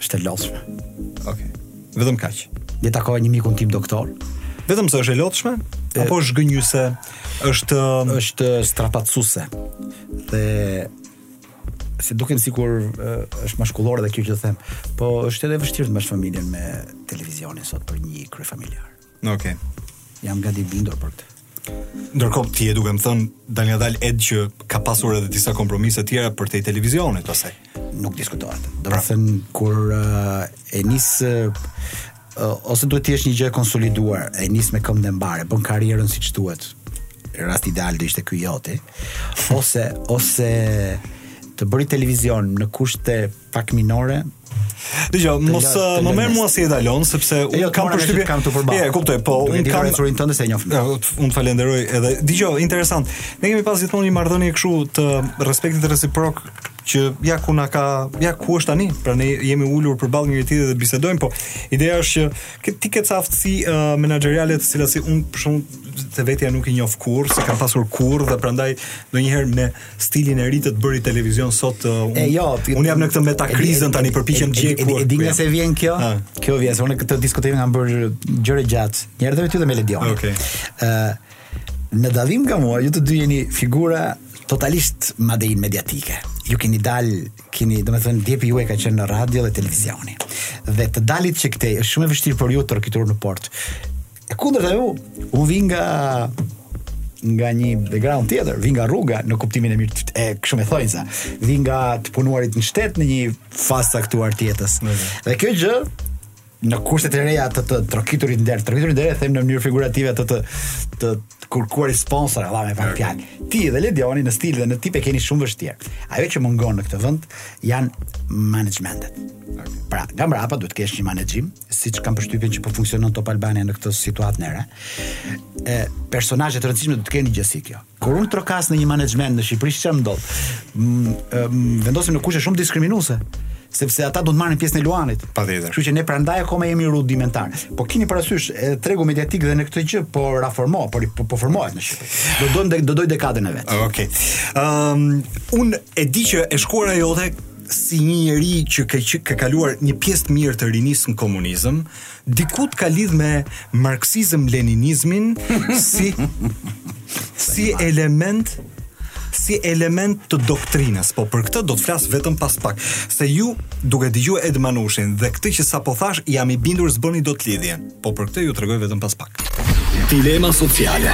Është e lodhshme. Okej. Okay. Vetëm kaq. Dje takova një mikun tim doktor. Vetëm se është e lodhshme apo zhgënjyese? Është është strapacuese. Edhe pse duket sikur është mashkullore dhe kjo që them, po është e vështirë të mbash familjen me televizionin sot për një kryefamiljar. Okej. Okay. Jam gati bindur për këtë. Ndërkohë ti je duke më thënë dalëngadalë Ed që ka pasur edhe disa kompromise të tjera përtej televizionit ose nuk diskutohet. Domethënë kur uh, e nis uh, ose duhet të jesh një gjë e konsoliduar, e nis me këmbë të mbarë, bën karrierën siç duhet. Rasti ideal do ishte ky joti. Ose ose të bërit televizion në kushte pak minore. Dëgjo, mos më merr mua si etalon sepse jo, unë kam përshtypje të kam të përballë. E kuptoj, po unë kam historinë tënde se e njoh. Unë të falenderoj edhe. Dëgjo, interesant. Ne kemi pas gjithmonë një marrëdhënie kështu të respektit reciprok që ja ku na ka, ja ku është tani, pra ne jemi ulur përballë njëri tjetrit dhe bisedojmë, po ideja është që ti ke ca aftësi uh, menaxheriale të cilat s'i, unë për shkak se te vetja nuk i njoh kurrë, s'i kam pasur kurrë dhe prandaj ndonjëherë me stilin e ri të të bërit televizion sot uh, un, e jo ti, un jam në këtë metakrizën tani përpiqem të gjej ku. E di nga se vjen kjo ha. kjo vjen se unë këtë diskutim e kam bërë gjerë e gjatë një herë dhe me Ledion ah, okay. uh, në dallim nga mua ju të dy jeni figura totalisht made in mediatike ju keni dal keni domethënë djepi juaj ka qenë radio dhe televizioni dhe të dalit që këtej është shumë e vështirë për ju të trokitur në portë E kundërta ju, unë vij nga nga një background tjetër, vij nga rruga në kuptimin e mirë e kështu, më thonë ca, vij nga të punuarit në shtet në një fazë të caktuar të jetës. Dhe kjo gjë në kushtet e reja të të trokiturit nder, trokiturit në derë e them në mënyrë figurative të të të kërkuar sponsorë me pak fjalë. Ti dhe Ledioni në stil dhe në tip e keni shumë të vështirë. Ajo që mungon në këtë vend janë managementet. Pra, nga mbrapa duhet të kesh një menaxhim, siç kam përshtypjen që po funksionon Top Albania në këtë situatë të re. E personazhe të rëndësishme do të kenë gjë si kjo. Kur unë trokas në një menaxhment në Shqipëri çfarë më ndodh? Vendosem në kushte shumë diskriminuese sepse ata do të marrin pjesën e luanit. Patjetër. Kështu që ne prandaj akoma jemi rudimentarë. Po kini parasysh edhe tregu mediatik dhe në këtë gjë po reformo, po po, po formohet në Shqipëri. Do do do dojë dekadën e vet. Okej. Okay. Ëm um, un e di që e shkuara jote si një njeri që ke, që ke kaluar një pjesë të mirë të rinisë në komunizëm, diku të ka lidh me marksizëm leninizmin si si element si element të doktrinës, po për këtë do të flas vetëm pas pak, se ju duke dëgjuar Ed Manushin dhe këtë që sapo thashë jam i bindur s'bëni dot lidhjen, po për këtë ju tregoj vetëm pas pak. Dilema sociale.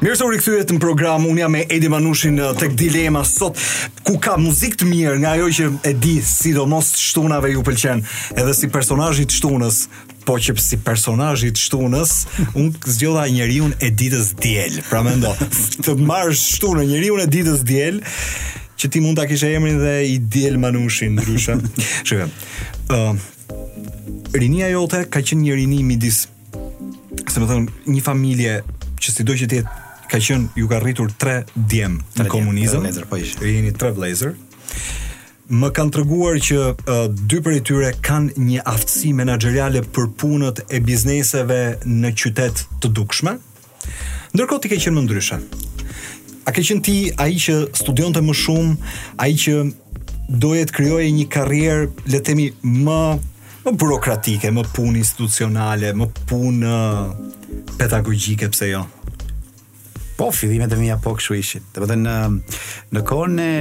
Mirë se u rikthyet në program. Unë jam me Edi Manushin uh, tek dilema sot ku ka muzikë të mirë nga ajo që e di, sidomos shtunave ju pëlqen, edhe si personazh i të shtunës, po që si personazh i të shtunës, unë zgjodha njeriun e ditës diel. Pra mendo, të marrësh shtunën njeriun e ditës diel, që ti mund ta kishe emrin dhe i diel Manushin ndryshe. Shikoj. Ë uh, rinia jote ka qenë një rini midis se më thënë, një familje që sido që të jetë, ka qenë, ju ka rritur tre djem në komunizëm, tre po jeni tre vllezër, më kanë treguar që uh, dy prej tyre kanë një aftësi menaxheriale për punët e bizneseve në qytet të dukshme, Ndërkohë ti ke qenë më ndryshe. A ke qenë ti ai që studionte më shumë, ai që doje të krijoje një karrierë, le të themi, më më burokratike, më punë institucionale, më punë pedagogjike pse jo? Po, fillimet e mia po kështu ishin. Domethënë në në kohën e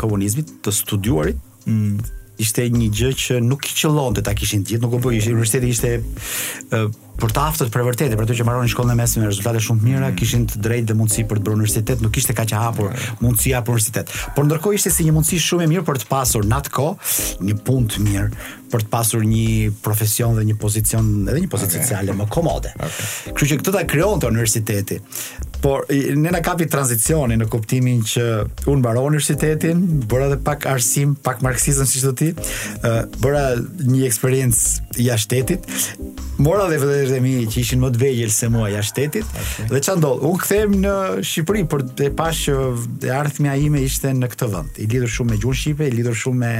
komunizmit të studiuarit Mm, ishte një gjë që nuk i qëllonte ta kishin gjithë, nuk u bë, ishte universiteti ishte e, për të aftët për vërtetë, për ato që mbaronin shkollën e mesme me rezultate shumë të mira, mm. kishin të drejtë dhe mundësi për të bërë universitet, nuk ishte kaq e hapur mm. mundësia për universitet. Por ndërkohë ishte si një mundësi shumë e mirë për të pasur në atë kohë një punë të mirë, për të pasur një profesion dhe një pozicion, edhe një pozicion okay. social më komode. Okay. Kështu që këtë ta krijonte universiteti. Por ne na kapi tranzicioni në kuptimin që unë mbarova universitetin, bëra edhe pak arsim, pak marksizëm siç do ti, bëra një eksperiencë jashtë shtetit. Mora dhe vëllezërit e mi që ishin më të vegjël se mua jashtë shtetit. Okay. Dhe çfarë ndodh? U ktheva në Shqipëri për të parë që e ardhmja ime ishte në këtë vend. I lidhur shumë me gjuhën shqipe, i lidhur shumë me,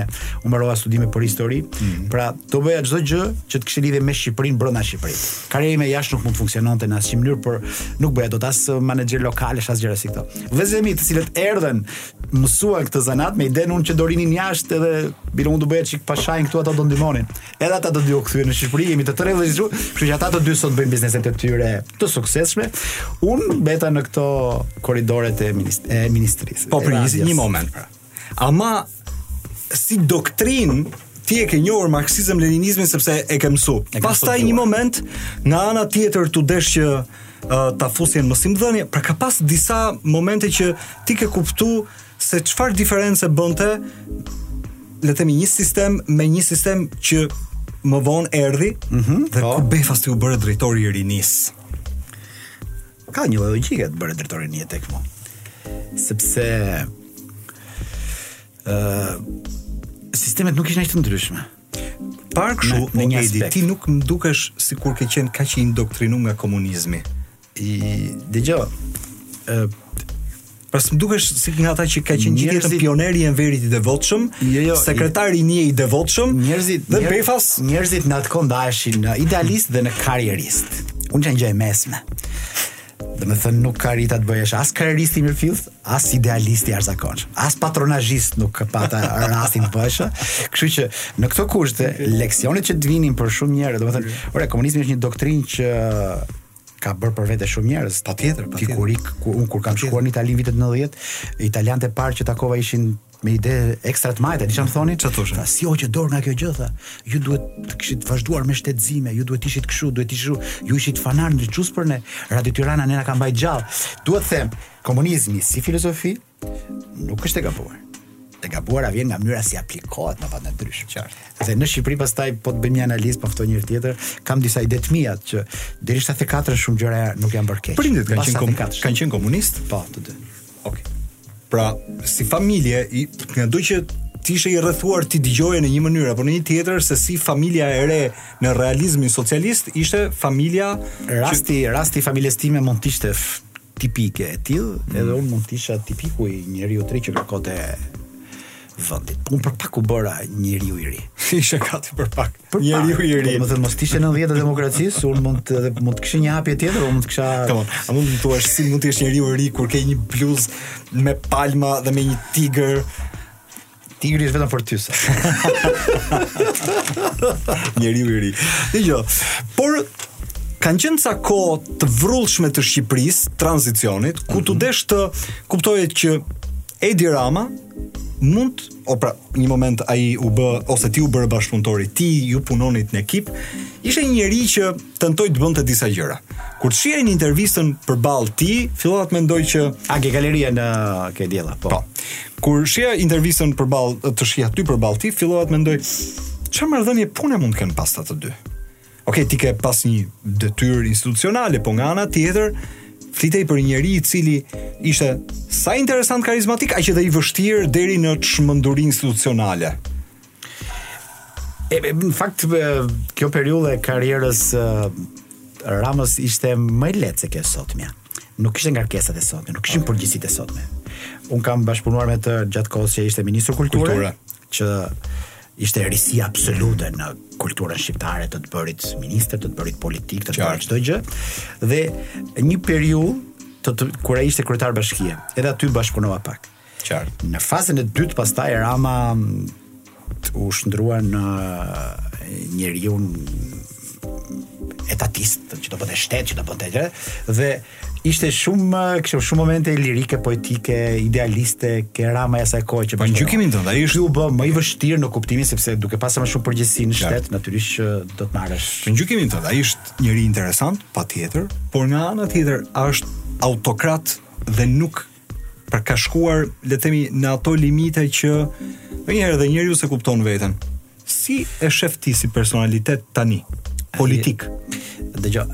unë mbarova studime për histori. Mm -hmm. Pra, do bëja çdo gjë që të kishte lidhje me Shqipërinë brenda Shqipërisë. Karriera ime jashtë nuk mund të funksiononte në asnjë mënyrë, por nuk bëja dot as menaxher lokal, as gjëra si këto. Vëllezërit e mi të cilët erdhën mësuan këtë zanat me idenë unë që do rrinin jashtë edhe bile unë do bëja çik pashain këtu ata do ndihmonin. Edhe ata të dy u kthyen në Shqipëri, jemi të tre vëllezër këtu, kështu që ata të dy sot bëjnë bizneset e tyre të suksesshme. Unë beta në këto korridoret e, ministrisë. Po prit një moment pra. Ama si doktrinë ti e ke njohur marksizëm-leninizmin sepse e ke mësu. Pastaj një moment nga ana tjetër t'u desh që uh, ta fusje në mësimdhënie, pra ka pas disa momente që ti ke kuptu se çfarë diference bënte le të themi një sistem me një sistem që më vonë erdhi mm -hmm, dhe po. ku befas ti u bëre drejtori i rinisë. Ka një logjikë të bëre drejt te ri, hyrje tek mu. Sepse ë uh, sistemet nuk ishin aq të ndryshme. Par kështu, në, në një aspekt, ti nuk më dukesh sikur ke qenë kaq i indoktrinu nga komunizmi. I, dëgjo, Pra s'më dukesh si nga ata që ka qenë gjithë jetën pioneri i Enverit i devotshëm, jo, jo, sekretar rinie i devotshëm, njerëzit dhe befas, njerëzit në atë kohë ndaheshin në idealist dhe në karrierist. Unë qeshë gjë e mesme. Domethënë nuk arrita të bëhesha as karrierist i mirëfilltë, as idealist i arzakon, as patronazhist nuk e pata rastin të bëhesha. Kështu që në këto kushte, leksionet që të vinin për shumë njerë, domethënë, ore, komunizmi është një doktrinë që ka bërë për vete shumë njerëz. Patjetër, patjetër. Figurik, ku unë kur kam shkuar në Itali vitet 90, italianët e parë që takova ishin me ide ekstra të majta, di ça më thonin? Çfarë thoshin? Tha, si hoqët dorë nga kjo gjë, tha. Ju duhet të kishit vazhduar me shtetëzime, ju duhet të ishit kështu, duhet të ishit kështu. Ju ishit fanar ndriçues për ne. Radio Tirana ne na ka mbajt gjallë. Dua të them, komunizmi si filozofi, Nuk është e gabuar. E gabuara vjen nga mënyra si aplikohet në vende të ndryshme. Qartë. Dhe në Shqipëri pastaj po të bëjmë një analizë po ftojmë një herë tjetër, kam disa ide të mia që deri 74 shumë gjëra nuk janë bërë keq. Prindit kanë qenë kom, kanë qenë komunist? Po, të dy. Okej. Okay. Pra, si familje, i, ngado që ti ishe i rrethuar ti dëgjoje në një mënyrë apo në një tjetër se si familja e re në realizmin socialist ishte familja rasti që... rasti i familjes time mund të ishte tipike e tillë, edhe unë mund të isha tipiku i njeriu të ri që kërkonte vendi. Unë për pak u bëra njeriu i ri. Isha gati për pak. Për njeriu i ri. Domethënë mos të ishte 90 e demokracisë, unë mund të edhe mund të kisha një hapje tjetër, unë mund të kisha Tamam. A mund të më thuash si mund të jesh njeriu i ri kur ke një bluzë me palma dhe me një tigër? Tigri është vetëm për ty. Njeriu i ri. Dëgjo. Por kanë qenë ca kohë të vrullshme të Shqipërisë, tranzicionit, ku mm -hmm. t'u mhm. desh të kuptoje që Edi Rama mund, o pra, një moment ai u bë ose ti u bëre bashkëpunëtor i tij, ju punonit në ekip, ishte një njeri që tentoi të bënte disa gjëra. Kur të shihja në intervistën përballë tij, fillova të mendoj që aty ke galeria, në ke diella, po. Po. Kur shihja intervistën përballë të shihja ty përballë tij, fillova të mendoj çfarë marrëdhënie pune mund të kenë pas këta të dy. Okej, ti ke pas një detyrë institucionale, po nga ana tjetër flitej për një njeri i cili ishte sa interesant karizmatik, aq edhe i vështirë deri në çmenduri institucionale. E, e, në fakt, e, kjo periudhë e karrierës e, Ramës ishte më e lehtë se kjo e sotmja. Nuk kishte ngarkesat e sotme, nuk kishin përgjegjësitë e sotme. Un kam bashkëpunuar me të gjatë kohës që ishte ministër kulture, kulture, që ishte risi absolute në kulturën shqiptare të të bërit ministër, të të bërit politik, të të bërit çdo gjë. Dhe një periudhë të, të kur ai ishte kryetar bashkie, edhe aty bashkëpunova pak. Qartë. Në fazën e dytë pastaj Rama u shndërrua në njeriun etatist, që do bënte shtet, që do bënte gjë dhe ishte shumë kështu shumë momente lirike, poetike, idealiste, ke Rama i asaj kohe po në gjykimin tënd, ai është u bë më i vështirë në kuptimin sepse duke pasur më shumë përgjegjësi në shtet, natyrisht që do të marrësh. Në gjykimin tënd, ai është njeri interesant, patjetër, por nga ana tjetër është autokrat dhe nuk Pra ka shkuar, le të themi, në ato limite që ndonjëherë edhe njeriu s'e kupton veten. Si e shef ti si personalitet tani? Politik. Dëgjo,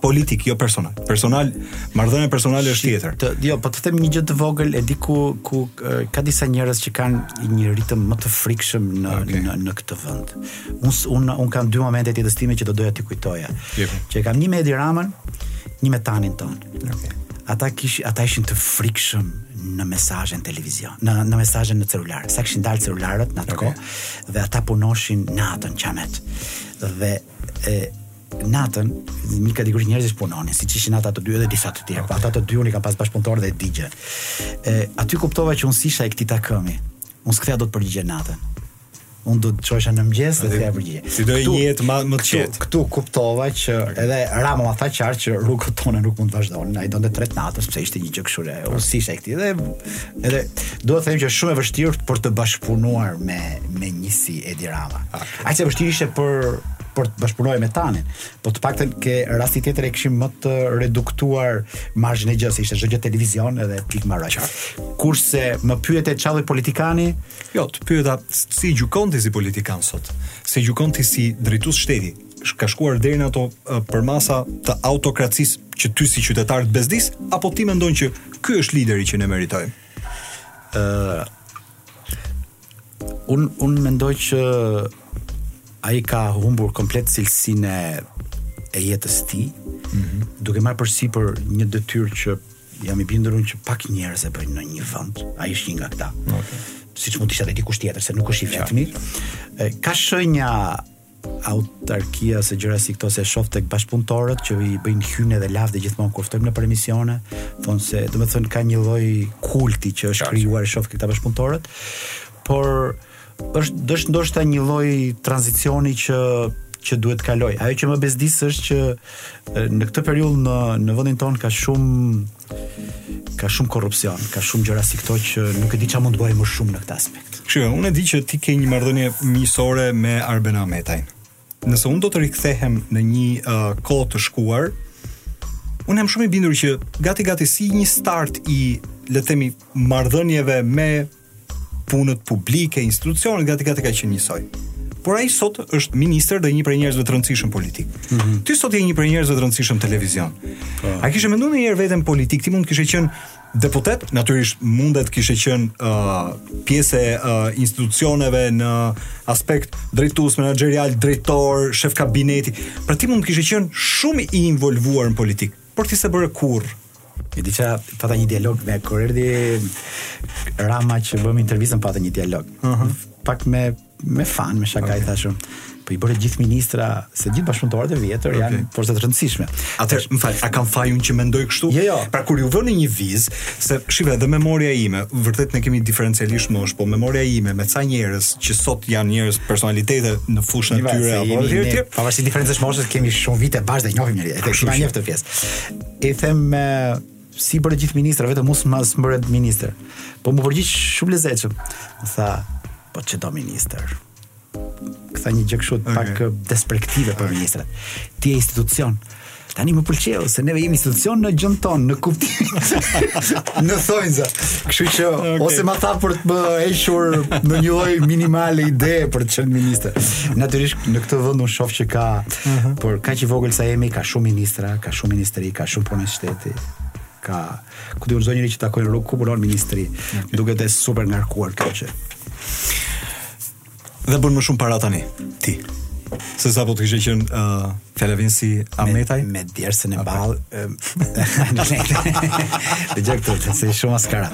politik, jo personal. Personal, marrëdhënia personale është tjetër. Të, jo, po të them një gjë të vogël, e di ku ku ka disa njerëz që kanë një ritëm më të frikshëm në okay. në, në këtë vend. Unë un, un kam dy momente të jetës time që do doja t'i kujtoja. Që kam një me Edi Ramën, një me Tanin tonë. Okay. Ata kish ata ishin të frikshëm në mesazhin televizion, në në mesazhin në celular. Sa kishin dalë celularët në atë okay. kohë dhe ata punoshin natën qamet. Dhe e natën një kategori njerëzish punonin, siç ishin ata të dy dhe disa të tjerë. Po ata të dy unë i kam pas bashkëpunëtor dhe e di gjë. E aty kuptova që unë s'isha e këtij takëmi. Unë s'ktheja dot përgjigje natën. Unë do të çohesha në mëngjes dhe të përgjigjem. Se doja jetë më më të qetë. Këtu kuptova që edhe Rama më tha qartë që rrugët tona nuk mund të vazhdonin. Ai donte tret natës, sepse ishte një gjë kështu e unë s'isha e këtij dhe edhe dua të them që është shumë e vështirë për të bashkëpunuar me me një si Edi Rama. Aq e vështirë ishte për për të bashkëpunuar me Tanin. Po të paktën ke rasti tjetër e kishim më të reduktuar marzhin e gjësë, ishte çdo gjë televizion edhe pikë, mbaroi. Kurse më pyete ç'lloj politikani, Jo, të pyeta si e gjykon ti si politikan sot? Si e gjykon ti si drejtues shteti? Ka shkuar deri në ato përmasa të autokracisë që ty si qytetar të bezdis apo ti mendon që ky është lideri që ne meritojmë? Ë uh, Un un mendoj që ai ka humbur komplet cilësinë e jetës së tij, mm -hmm. duke marrë përsipër një detyrë që Jam i bindur unë që pak njerëz e bëjnë në një vend. Ai është një nga këta. Okay. Siç mund të ishte dikush tjetër, se nuk është i vetmi. Ka shenja autarkie, se gjëra si këto se shoh tek bashkëpunëtorët që i bëjnë himne dhe lavde gjithmonë kur i ftojmë nëpër emisione, thonë se domethënë ka një lloj kulti që është krijuar shoh këta bashkëpunëtorët. Por Është ndoshta një lloj tranzicioni që që duhet të kalojë. Ajo që më bezdis është që në këtë periudhë në në vendin tonë ka shumë ka shumë korrupsion, ka shumë gjëra si këto që nuk e di ça mund të bëjë më shumë në këtë aspekt. Shiko, unë e di që ti ke një marrëdhënie miqësore me Arben Ahmetajn. Nëse unë do të rikthehem në një uh, kohë të shkuar, unë jam shumë i bindur që gati gati si një start i le të themi marrëdhënieve me punët publike, institucionet gati gati ka qenë njësoj. Por ai sot është ministër dhe një prej njerëzve të rëndësishëm në politikë. Mm -hmm. Ti sot je një prej njerëzve të rëndësishëm në televizion. Pa. Po. A kishe menduar ndonjëherë veten në politikë, ti mund të kishe qenë deputet, natyrisht mund të kishe qenë uh, pjesë e uh, institucioneve në aspekt drejtues, menaxherial, drejtor, shef kabineti. Pra ti mund të kishe qenë shumë i involvuar në politikë. Por ti s'e bëre kurrë. E di ça, pata një dialog me kur erdhi Rama që bëmë intervistën pata një dialog. Uh mhm. -huh. Pak me me fan, me shaka okay. i thashë. Po i bëre gjithë ministra, se gjithë bashkëpunëtorët e vjetër okay. janë në poste të rëndësishme. Atëherë, më fal, a kam faj unë që mendoj kështu? Jo, jo. Pra kur ju vënë një vizë, Se shiko, dhe memoria ime, vërtet ne kemi diferencë moshe, po memoria ime me ca njerëz që sot janë njerëz personalitete në fushën e tyre apo etj etj. Pavarësisht diferencës së moshës kemi shumë vite bashkë dhe njohim njëri, edhe kemi një këtë pjesë. I them i bëre të gjithë ministra, vetëm mua s'më bëre ministër. Po më përgjigjet shumë lezetshëm. Më tha, po ç'do ministër. Tha një gjë kështu okay. pak despektive për okay. ministrat. Ti je institucion. Tani më pëlqeu se neve jemi institucion në gjënë tonë, në kuptim. në thonjza. Kështu që okay. ose ma tha për të më hequr ndonjë lloj minimale ide për të qenë ministër. Natyrisht në këtë vend unë shoh që ka uh mhm. -huh. për kaq i vogël sa jemi, ka shumë ministra, ka shumë ministri, ka shumë punonjës shteti. Ka Ku di unë çdo njeri që takon në rrugë ku punon në ministri, duket e super ngarkuar kjo që. Dhe bën më shumë para tani ti. Se sa po të kishe qenë uh, fjala vjen si Ahmetaj? Me, me djersën e ballit. Dëgjo këtu, të se shumë askara.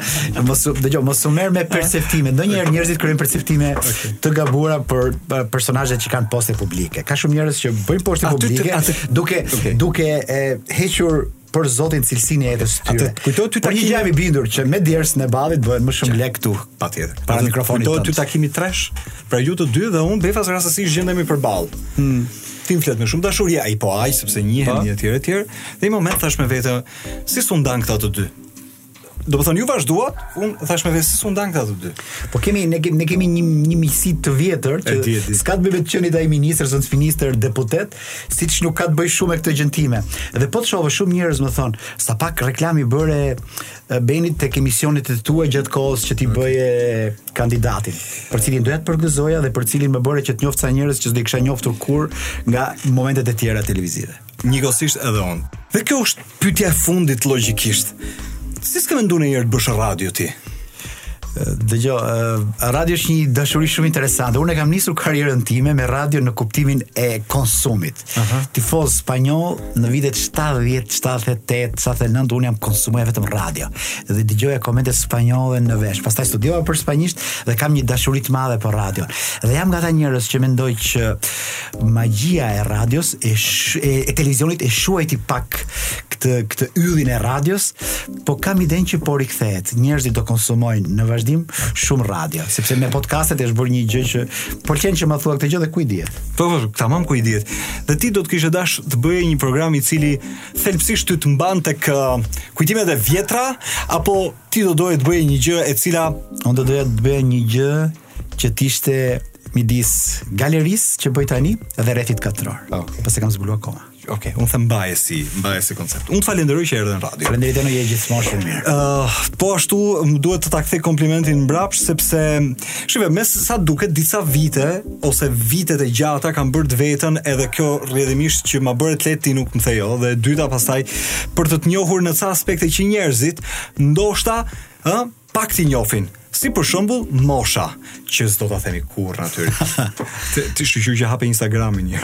Dëgjo, mos u merr me perceptime. Ndonjëherë njerëzit krijojnë perceptime okay. të gabuara për personazhet që kanë poste publike. Ka shumë njerëz që bëjnë poste publike duke, okay. duke e, hequr për zotin cilësinë e jetës së tyre. Kujtoj te takimi jam i bindur që me djersën e ballit bëhen më shumë lek këtu patjetër. Para mikrofonit. Kujtoj te takimi tresh. Pra ju të dy dhe unë befas rastësisht gjendemi përballë. Hmm ti më flet me shumë dashuri ai po aq sepse njihem po. një tjetër tjetër dhe në moment thashë me vete si s'u ndanë këta të dy Do të thonë ju vazhduat, unë thashë me vete s'u ndanë këta të dy. Po kemi ne kemi ne kemi një një miqësi të vjetër që s'ka të bëjë vetë qenit ai ministër, zëvendësministër, deputet, siç nuk ka të bëjë shumë me këtë gjë time. Dhe po të shohësh shumë njerëz më thonë, sa pak reklamë bëre Benit tek emisionet e tua gjatë kohës që ti bëje kandidatin, për të cilin doja të të përgëzoja dhe për të cilin më bëre që të njoh ca njerëz që s'do kisha njoftur kurrë nga momentet e tjera televizive. Njëkohësisht edhe unë. Dhe kjo është pyetja e fundit logjikisht. Si s'ke menduar ndonjëherë të bësh radio ti? Dëgjo, radio është një dashuri shumë interesante. Unë e kam nisur karrierën time me radio në kuptimin e konsumit. Uh -huh. Tifoz spanjoll në vitet 70, 78, 79, unë kam konsumuar vetëm radio. Dhe dëgjoja komentet spanjolle në vesh. Pastaj studiova për spanjisht dhe kam një dashuri të madhe për radion. Dhe jam nga ata njerëz që mendoj që magjia e radios e, sh, e, e televizionit e shuajti pak këtë këtë yllin e radios, po kam idenë që po rikthehet. Njerëzit do konsumojnë në vazhdim shumë radio, sepse me podcastet është bërë një gjë që. Më pëlqen që më thua këtë gjë dhe ku i dihet. Po, po, tamam ku i dihet. Dhe ti do të kishe dashur të bëje një program i cili thelbësisht ty të mbante tek uh, kujtimet e vjetra apo ti do doje të bëje një gjë e cila unë do doja të bëja një gjë që të ishte midis galerisë që bëj tani dhe rrethit katror. Oh. Ah. Po s'e kam zbuluar akoma. Okej, okay, unë them mbaje si, mbaje si koncept. Unë të falenderoj që erdhe në radio. Faleminderit, ti je gjithmonë shumë mirë. Ëh, uh, po ashtu më duhet të ta kthej komplimentin mbrapsht sepse shikoj me sa duket disa vite ose vitet e gjata kanë bërë të veten edhe kjo rrjedhimisht që ma bëre të lehtë ti nuk më the jo dhe e dyta pastaj për të të njohur në ca aspekte që njerëzit ndoshta ëh pak ti njofin, si për shembull mosha, që s'do ta themi kurrë aty. Ti ti shyqyr që hape Instagramin një.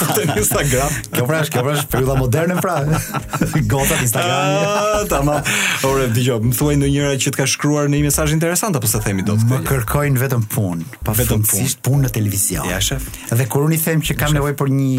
Fotë në Instagram. Kjo pra është, kjo pra është periudha moderne pra. Gota Instagram. Ah, tamam. Ora dëgjoj, më thuaj ndonjëra që të ka shkruar ndonjë mesazh interesant apo s'e themi dot. Më kërkojnë vetëm punë, pa vetëm punë, punë në televizion. Ja sheh. Dhe kur unë i them që kam nevojë për një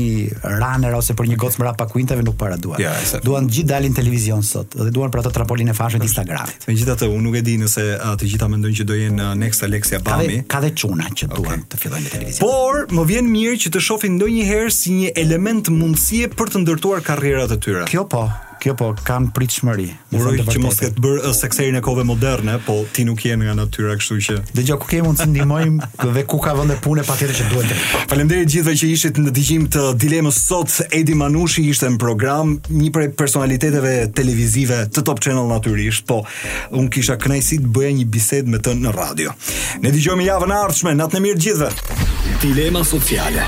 runner ose për një gocë mbrapa kuintave nuk para duan. Ja, duan të gjithë të dalin në televizion sot dhe duan për ato trampolinë fashën e Instagramit. Megjithatë, unë nuk e di nëse uh, të gjitha mendojnë që do jenë uh, next Alesia Bami. Ka dhe çuna që duan okay. të fillojnë në televizion. Por, më vjen mirë që të shohin ndonjëherë si një element mundësie për të ndërtuar karrierat e tyre. Kjo po, kjo po kanë pritshmëri. Uroj që mos të të bëjnë uh, sekserin e kohëve moderne, po ti nuk je nga ajo natyra, kështu që. Dëgjo, ku kemi mund të ndihmojmë dhe ku ka vende pune patjetër që duhet. Faleminderit të gjithëve që ishit në dëgjim të dilemës sot. Edi Manushi ishte në program, një prej personaliteteve televizive të Top Channel natyrisht, po unë kisha kënaqësinë të bëja një bisedë me të në radio. Ne dëgjohemi javën e ardhshme, natën e mirë të gjithëve. Dilema sociale.